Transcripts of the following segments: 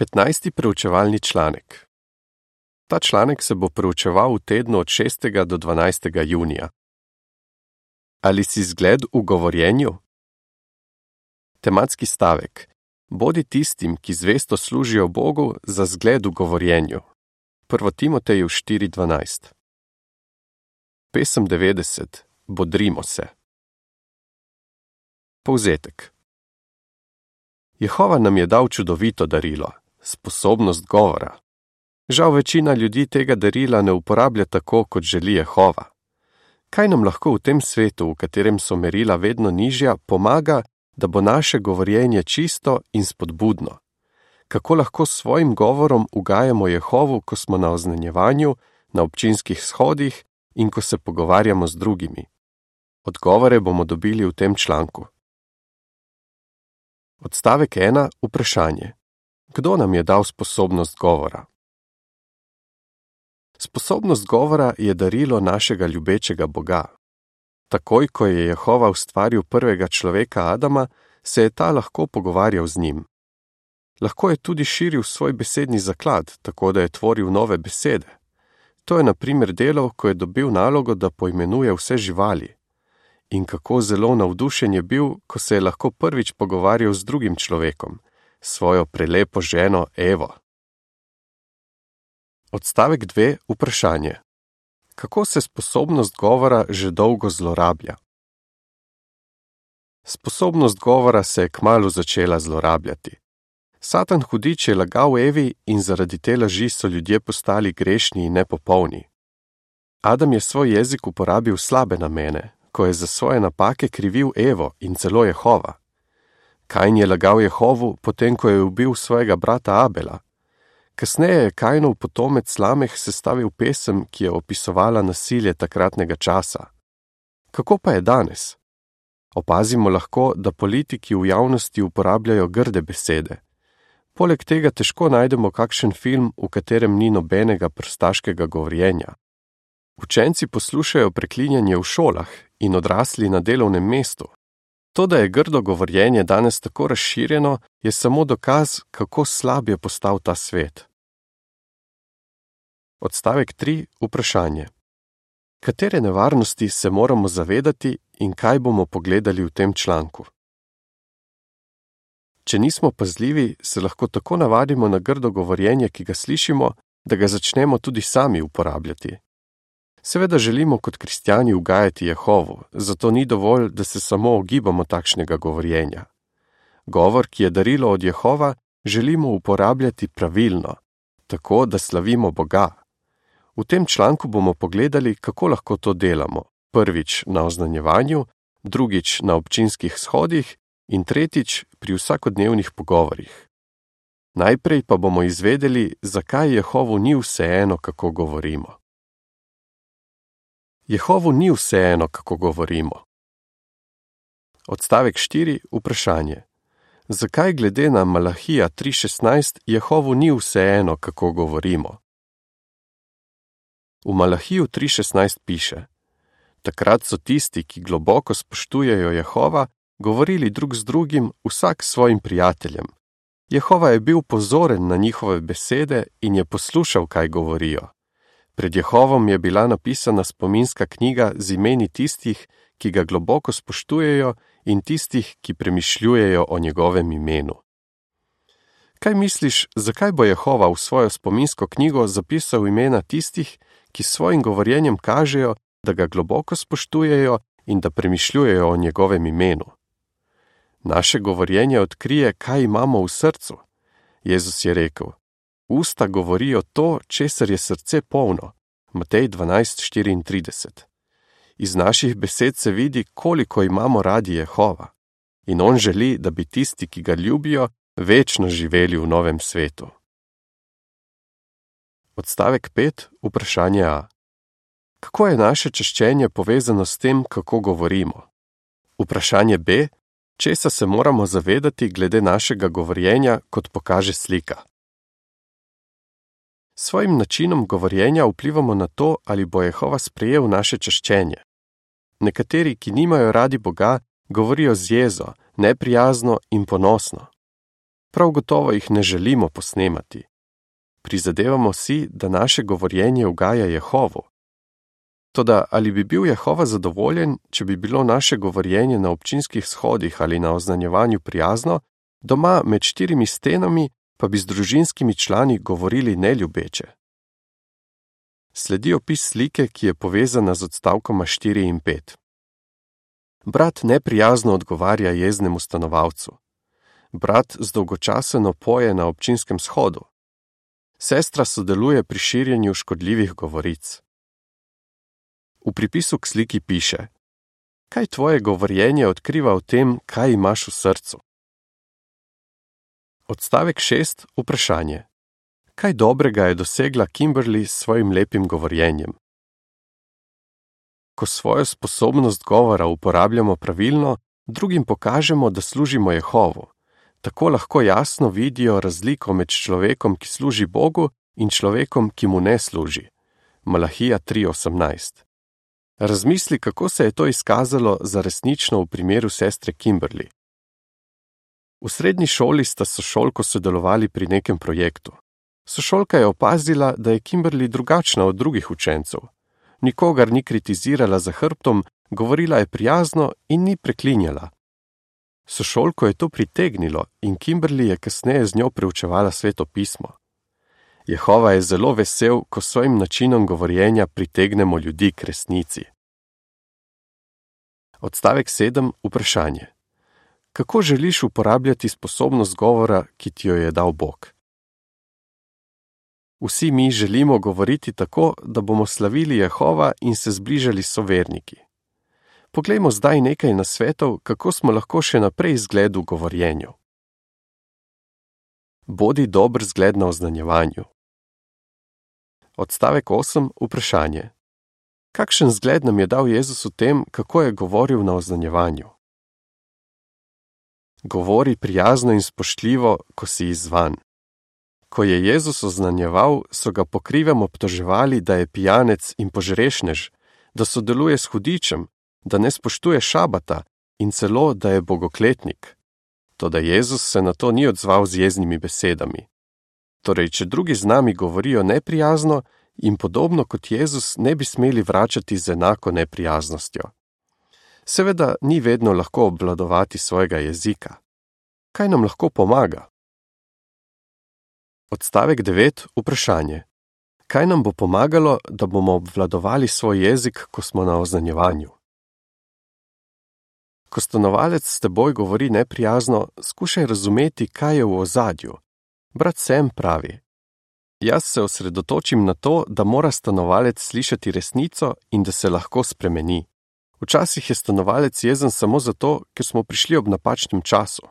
15. preučevalni članek. Ta članek se bo preučeval v tednu od 6. do 12. junija. Ali si zgled v govorjenju? Tematski stavek: Bodi tistim, ki zvesto služijo Bogu, za zgled v govorjenju. 1. Timoteju 4:12. Pesem 90: Bodrimo se. Povzetek. Jehova nam je dal čudovito darilo, sposobnost govora. Žal večina ljudi tega darila ne uporablja tako, kot želi Jehova. Kaj nam lahko v tem svetu, v katerem so merila vedno nižja, pomaga, da bo naše govorjenje čisto in spodbudno? Kako lahko s svojim govorom ugajamo Jehovu, ko smo na oznanjevanju, na občinskih shodih in ko se pogovarjamo z drugimi? Odgovore bomo dobili v tem članku. Odstavek 1. Vprašanje. Kdo nam je dal sposobnost govora? Sposobnost govora je darilo našega ljubečega Boga. Takoj, ko je Jehova ustvaril prvega človeka Adama, se je ta lahko pogovarjal z njim. Lahko je tudi širil svoj besedni zaklad, tako da je tvoril nove besede. To je na primer delo, ko je dobil nalogo, da poimenuje vse živali. In kako zelo navdušen je bil, ko se je lahko prvič pogovarjal z drugim človekom, svojo prelepo ženo Evo. Odstavek 2. Vprašanje. Kako se sposobnost govora že dolgo zlorablja? Sposobnost govora se je kmalo začela zlorabljati. Satan hudič je lagal Evi in zaradi te laži so ljudje postali grešni in nepopolni. Adam je svoj jezik uporabil slabe namene, ko je za svoje napake krivil Evo in celo Jehova. Kajn je lagal Jehovu, potem ko je ubil svojega brata Abela. Kasneje je Kajnov potomec Lameh sestavil pesem, ki je opisovala nasilje takratnega časa. Kako pa je danes? Opazimo lahko, da politiki v javnosti uporabljajo grde besede. Poleg tega težko najdemo kakšen film, v katerem ni nobenega prstaškega govorjenja. Učenci poslušajo preklinjanje v šolah in odrasli na delovnem mestu. To, da je grdo govorjenje danes tako razširjeno, je samo dokaz, kako slab je postal ta svet. Odstavek 3. Vprašanje. Katere nevarnosti se moramo zavedati in kaj bomo pogledali v tem članku? Če nismo pazljivi, se lahko tako navadimo na grdo govorjenje, ki ga slišimo, da ga začnemo tudi sami uporabljati. Seveda želimo kot kristijani ugajati Jehovu, zato ni dovolj, da se samo ogibamo takšnega govorjenja. Govor, ki je darilo od Jehova, želimo uporabljati pravilno, tako da slavimo Boga. V tem članku bomo pogledali, kako lahko to delamo. Prvič na oznanjevanju, drugič na občinskih shodih in tretjič pri vsakodnevnih pogovorih. Najprej pa bomo izvedeli, zakaj Jehovu ni vseeno, kako govorimo. Jehovu ni vseeno, kako govorimo. Odstavek 4. Vprašanje. Zakaj glede na Malahija 3.16 Jehovu ni vseeno, kako govorimo? V Malahiju 3.16 piše: Takrat so tisti, ki globoko spoštujejo Jehova, govorili drug z drugim, vsak s svojim prijateljem. Jehova je bil pozoren na njihove besede in je poslušal, kaj govorijo. Pred Jehovom je bila napisana spominska knjiga z imeni tistih, ki ga globoko spoštujejo in tistih, ki premišljujejo o njegovem imenu. Kaj misliš, zakaj bo Jehova v svojo spominsko knjigo zapisal imena tistih, ki s svojim govorjenjem kažejo, da ga globoko spoštujejo in da premišljujejo o njegovem imenu? Naše govorjenje odkrije, kaj imamo v srcu. Jezus je rekel: Usta govorijo to, česar je srce polno. Matej 12:34. Iz naših besed se vidi, koliko imamo radi Jehova. In on želi, da bi tisti, ki ga ljubijo, večno živeli v novem svetu. Odstavek 5. Vprašanje A. Kako je naše češčenje povezano s tem, kako govorimo? Vprašanje B. Česa se moramo zavedati glede našega govorjenja, kot pokaže slika? Svojim načinom govorjenja vplivamo na to, ali bo Jehova sprejel naše češčenje. Nekateri, ki nimajo radi Boga, govorijo z jezo, neprijazno in ponosno. prav gotovo jih ne želimo posnemati. Prizadevamo si, da naše govorjenje ugaja Jehovu. Toda ali bi bil Jehova zadovoljen, če bi bilo naše govorjenje na občinskih shodih ali na oznanjevanju prijazno, doma med štirimi stenami pa bi z družinskimi člani govorili neljubeče? Sledi opis slike, ki je povezana z odstavkoma 4 in 5. Brat neprijazno odgovarja jeznemu stanovalcu. Brat zdolgočaseno poje na občinskem shodu. Sestra sodeluje pri širjenju škodljivih govoric. V pripisu k sliki piše: Kaj tvoje govorjenje odkriva o tem, kaj imaš v srcu? Odstavek 6. Vprašanje: Kaj dobrega je dosegla Kimberly s svojim lepim govorjenjem? Ko svojo sposobnost govora uporabljamo pravilno, drugim pokažemo, da služimo Jehovu. Tako lahko jasno vidijo razliko med človekom, ki služi Bogu, in človekom, ki mu ne služi. Malahija 3:18. Razmisli, kako se je to izkazalo za resnično v primeru sestre Kimberly. V srednji šoli sta sošolko sodelovali pri nekem projektu. Sošolka je opazila, da je Kimberly drugačna od drugih učencev. Nikogar ni kritizirala za hrbtom, govorila je prijazno in ni preklinjala. Sošolko je to pritegnilo in Kimberly je kasneje z njo preučevala sveto pismo. Jehova je zelo vesel, ko s svojim načinom govorjenja pritegnemo ljudi k resnici. Odstavek 7. Vprašanje. Kako želiš uporabljati sposobnost govora, ki ti jo je dal Bog? Vsi mi želimo govoriti tako, da bomo slavili Jehova in se zbližali soverniki. Poglejmo zdaj nekaj nasvetov, kako smo lahko še naprej zgled v govorjenju. Bodi dober zgled na oznanjevanju. Odstavek 8. Vprašanje. Kakšen zgled nam je dal Jezus v tem, kako je govoril na oznanjevanju? Govori prijazno in spoštljivo, ko si izvan. Ko je Jezus oznanjeval, so ga pokrivem obtoževali, da je pijanec in požrešnež, da sodeluje s hudičem, da ne spoštuje šabata in celo, da je bogokletnik. Toda Jezus se na to ni odzval z jeznimi besedami. Torej, če drugi z nami govorijo neprijazno, in podobno kot Jezus ne bi smeli vračati z enako neprijaznostjo. Seveda ni vedno lahko obvladovati svojega jezika. Kaj nam lahko pomaga? Odstavek 9. Vprašanje. Kaj nam bo pomagalo, da bomo obvladovali svoj jezik, ko smo na oznanjevanju? Ko stanovalec s teboj govori neprijazno, skušaj razumeti, kaj je v ozadju. Brat Sem pravi: Jaz se osredotočim na to, da mora stanovalec slišati resnico in da se lahko spremeni. Včasih je stanovalec jezen samo zato, ker smo prišli ob napačnem času.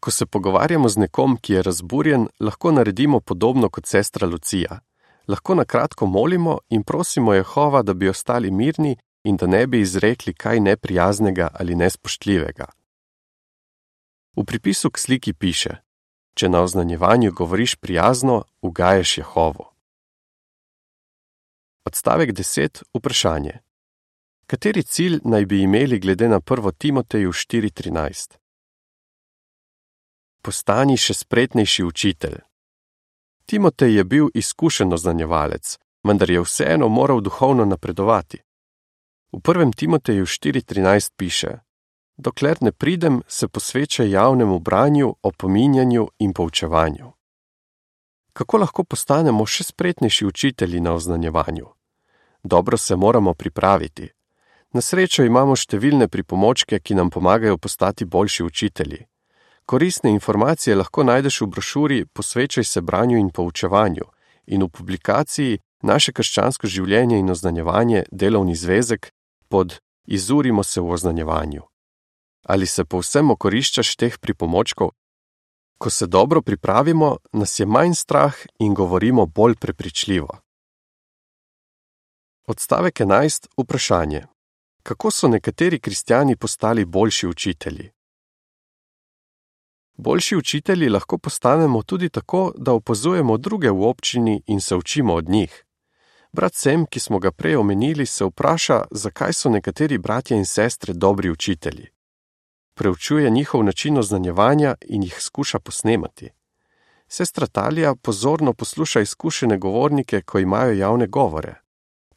Ko se pogovarjamo z nekom, ki je razburjen, lahko naredimo podobno kot sestra Lucija. Lahko na kratko molimo in prosimo Jehova, da bi ostali mirni in da ne bi izrekli kaj neprijaznega ali nespoštljivega. V pripisu k sliki piše: Če na oznanjevanju govoriš prijazno, ugajaš Jehovo. Odstavek 10. Vprašanje. Kateri cilj naj bi imeli glede na 1. Timoteju 4:13? Postani še spretnejši učitelj. Timotej je bil izkušen oznanjevalec, vendar je vseeno moral duhovno napredovati. V 1. Timoteju 4:13 piše: Dokler ne pridem, se posveča javnemu branju, opominjanju in poučevanju. Kako lahko postanemo še spretnejši učitelji na oznanjevanju? Dobro se moramo pripraviti. Na srečo imamo številne pripomočke, ki nam pomagajo postati boljši učitelji. Koristne informacije lahko najdeš v brošuri Posvečaj se branju in poučevanju in v publikaciji Naše krščansko življenje in oznanjevanje delovni zvezek pod Izurimo se v oznanjevanju ali se povsem okoriščaš teh pripomočkov? Ko se dobro pripravimo, nas je manj strah in govorimo bolj prepričljivo. Odstavek 11. Vprašanje: Kako so nekateri kristijani postali boljši učitelji? Boljši učitelji lahko postanemo tudi tako, da opazujemo druge v občini in se učimo od njih. Brat Sem, ki smo ga prej omenili, se vpraša, zakaj so nekateri bratje in sestre dobri učitelji. preučuje njihov način oznanjevanja in jih skuša posnemati. Sestra Talija pozorno posluša izkušene govornike, ko imajo javne govore.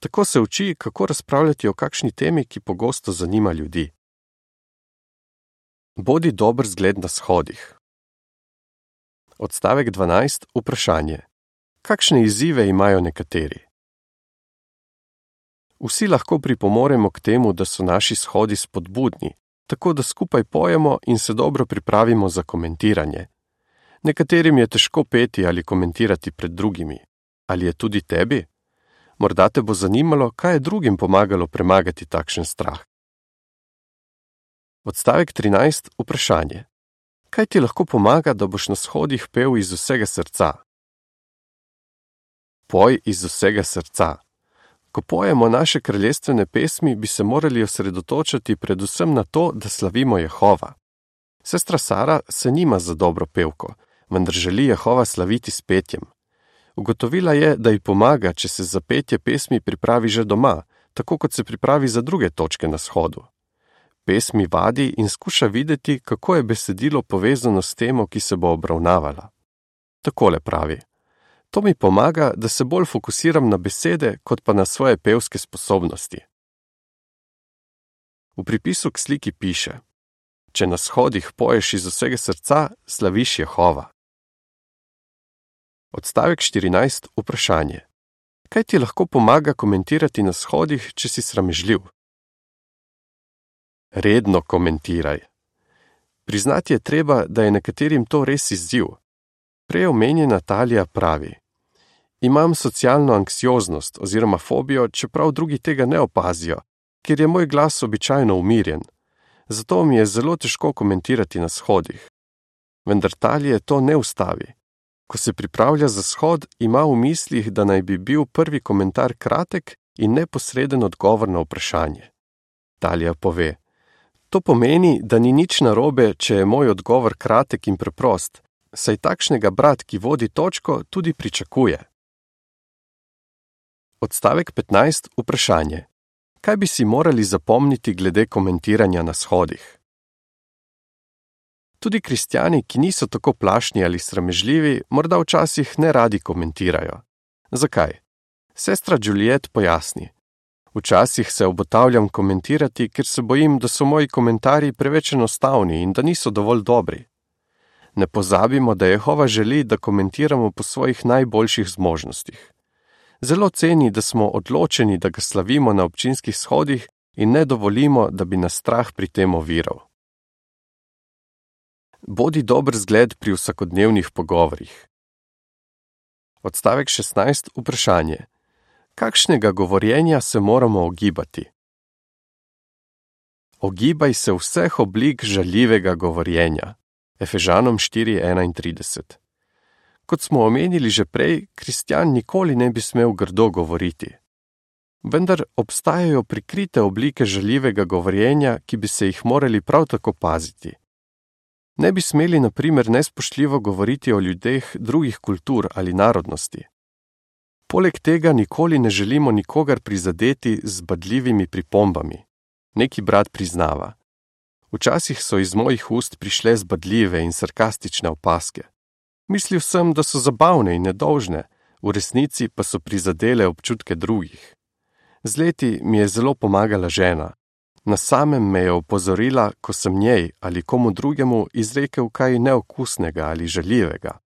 Tako se uči, kako razpravljati o kakšni temi, ki pogosto zanima ljudi. Bodi dober zgled na shodih. Odstavek 12. Vprašanje. Kakšne izzive imajo nekateri? Vsi lahko pripomoremo k temu, da so naši shodi spodbudni, tako da skupaj pojemo in se dobro pripravimo za komentiranje. Nekaterim je težko peti ali komentirati pred drugimi. Ali je tudi tebi? Morda te bo zanimalo, kaj je drugim pomagalo premagati takšen strah. Odstavek 13. Vprašanje. Kaj ti lahko pomaga, da boš na shodih pel iz vsega srca? Poj iz vsega srca. Ko pojemo naše kraljestvene pesmi, bi se morali osredotočiti predvsem na to, da slavimo Jehova. Sestra Sara se nima za dobro pevko, vendar želi Jehova slaviti s petjem. Ugotovila je, da ji pomaga, če se za petje pesmi pripravi že doma, tako kot se pripravi za druge točke na shodu. Pesmi vadi in skuša videti, kako je besedilo povezano s temo, ki se bo obravnavala. Takole pravi. To mi pomaga, da se bolj fokusiram na besede, kot pa na svoje pevske sposobnosti. V pripisu k sliki piše: Če na shodih poješ iz vsega srca, slaviš Jehova. Odstavek 14. Vprašanje. Kaj ti lahko pomaga komentirati na shodih, če si sramežljiv? Redno komentiraj. Priznati je treba, da je nekaterim to res izziv. Prej omenjena Talija pravi: Imam socialno anksioznost oziroma fobijo, čeprav drugi tega ne opazijo, ker je moj glas običajno umirjen. Zato mi je zelo težko komentirati na shodih. Vendar Talije to ne ustavi. Ko se pripravlja za shod, ima v mislih, da naj bi bil prvi komentar kratek in neposreden odgovor na vprašanje. Talija pove: To pomeni, da ni nič narobe, če je moj odgovor kratek in preprost, saj takšnega brat, ki vodi točko, tudi pričakuje. Odstavek 15. Vprašanje. Kaj bi si morali zapomniti glede komentiranja na shodih? Tudi kristijani, ki niso tako plašni ali sramežljivi, morda včasih ne radi komentirajo. Zakaj? Sestra Juliet pojasni. Včasih se obotavljam komentirati, ker se bojim, da so moji komentarji preveč enostavni in da niso dovolj dobri. Ne pozabimo, da Jehova želi, da komentiramo po svojih najboljših zmožnostih. Zelo ceni, da smo odločeni, da ga slavimo na občinskih shodih in ne dovolimo, da bi nas strah pri tem oviral. Bodi dober zgled pri vsakodnevnih pogovorih. Odstavek 16. Vprašanje. Kakšnega govorjenja se moramo ogibati? Ogibaj se vseh oblik žaljivega govorjenja. Efežanom 4:31. Kot smo omenili že prej, kristjan nikoli ne bi smel grdo govoriti. Vendar obstajajo prikrite oblike žaljivega govorjenja, ki bi se jih morali prav tako paziti. Ne bi smeli, na primer, nespoštljivo govoriti o ljudeh drugih kultur ali narodnosti. Poleg tega nikoli ne želimo nikogar prizadeti z badljivimi pripombami. Neki brat priznava: Včasih so iz mojih ust prišle zbadljive in sarkastične opaske. Mislil sem, da so zabavne in nedolžne, v resnici pa so prizadele občutke drugih. Z leti mi je zelo pomagala žena, Na samem me je opozorila, ko sem njej ali komu drugemu izrekel kaj neokusnega ali žaljivega.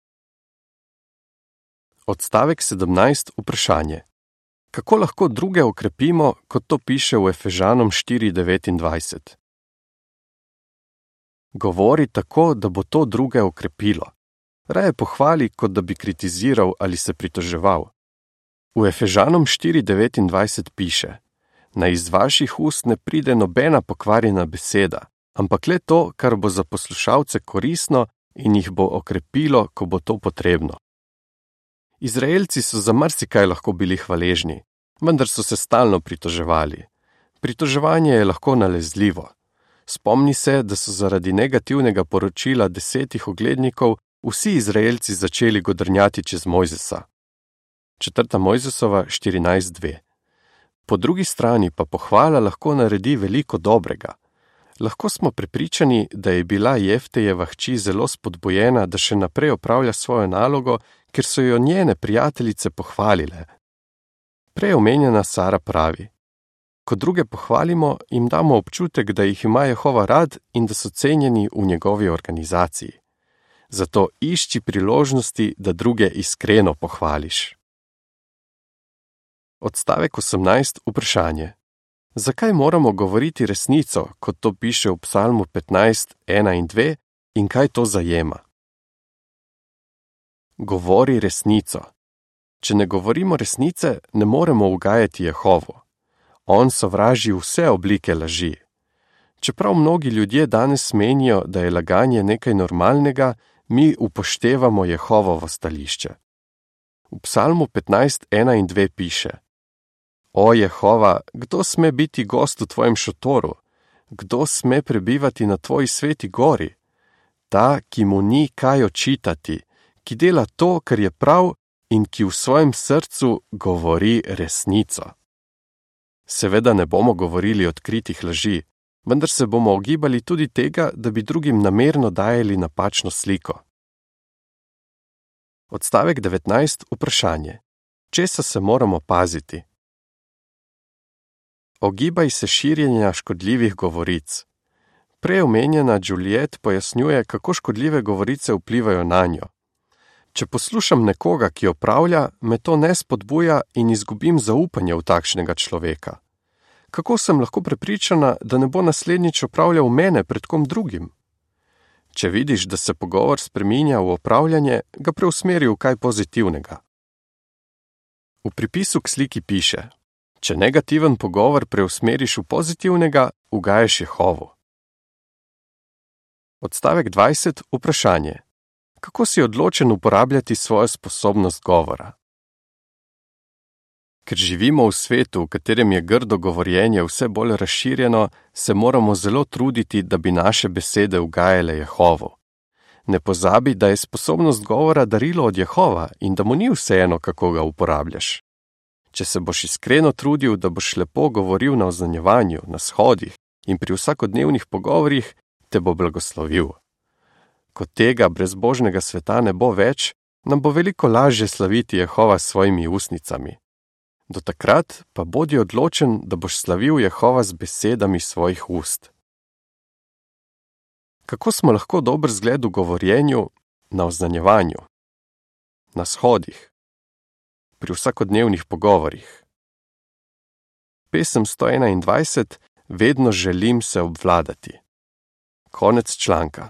Odstavek 17. Vprašanje. Kako lahko druge okrepimo, kot to piše v Efežanom 4:29? Govori tako, da bo to druge okrepilo. Raje pohvali, kot da bi kritiziral ali se pritoževal. V Efežanom 4:29 piše: naj iz vaših ust ne pride nobena pokvarjena beseda, ampak le to, kar bo za poslušalce koristno in jih bo okrepilo, ko bo to potrebno. Izraelci so za marsikaj lahko bili hvaležni, vendar so se stalno pritoževali. Pritoževanje je lahko nalezljivo. Spomni se, da so zaradi negativnega poročila desetih oglednikov vsi Izraelci začeli godrnjati čez Mojzesa. Četrta Mojzesova 14.2 Po drugi strani pa pohvala lahko naredi veliko dobrega. lahko smo prepričani, da je bila Jeftejeva hči zelo spodbojena, da še naprej opravlja svojo nalogo, ker so jo njene prijateljice pohvalile. Prej omenjena Sara pravi: Ko druge pohvalimo, jim damo občutek, da jih ima Jehova rad in da so cenjeni v njegovi organizaciji. Zato išči priložnosti, da druge iskreno pohvališ. Odstavek 18. Vprašanje. Zakaj moramo govoriti resnico, kot to piše v Psalmu 15, 1 in 2, in kaj to zajema? Govori resnico. Če ne govorimo resnice, ne moremo ugajati Jehovo. On sovraži vse oblike laži. Čeprav mnogi ljudje danes menijo, da je laganje nekaj normalnega, mi upoštevamo Jehovovo stališče. V Psalmu 15, 1 in 2 piše: O Jehova, kdo sme biti gost v tvojem šotoru, kdo sme prebivati na tvoji sveti gori? Ta, ki mu ni kaj očitati, ki dela to, kar je prav in ki v svojem srcu govori resnico. Seveda ne bomo govorili odkritih laži, vendar se bomo ogibali tudi tega, da bi drugim namerno dajali napačno sliko. Odstavek 19. Vprašanje: Česa se moramo paziti? Ogibaj se širjenja škodljivih govoric. Prej omenjena Juliet pojasnjuje, kako škodljive govorice vplivajo na njo. Če poslušam nekoga, ki opravlja, me to ne spodbuja in izgubim zaupanje v takšnega človeka. Kako sem lahko prepričana, da ne bo naslednjič opravljal mene pred kom drugim? Če vidiš, da se pogovor spreminja v opravljanje, ga preusmeri v kaj pozitivnega. V pripisu k sliki piše: Če negativen pogovor preusmeriš v pozitivnega, ugajaš Jehovu. Odstavek 20. Vprašanje: Kako si odločen uporabljati svojo sposobnost govora? Ker živimo v svetu, v katerem je grdo govorjenje vse bolj razširjeno, se moramo zelo truditi, da bi naše besede ugajale Jehovu. Ne pozabi, da je sposobnost govora darilo od Jehova in da mu ni vseeno, kako ga uporabljaš. Če se boš iskreno trudil, da boš lepo govoril na oznanjevanju, na shodih in pri vsakodnevnih pogovorjih, te bo blagoslovil. Ko tega brezbožnega sveta ne bo več, nam bo veliko lažje slaviti Jehova s svojimi usnicami. Do takrat pa bodi odločen, da boš slavil Jehova z besedami svojih ust. Kako smo lahko dober zgled v govorjenju, na oznanjevanju, na shodih, pri vsakodnevnih pogovorjih? Pesem 121: Vedno želim se obvladati. Konec članka.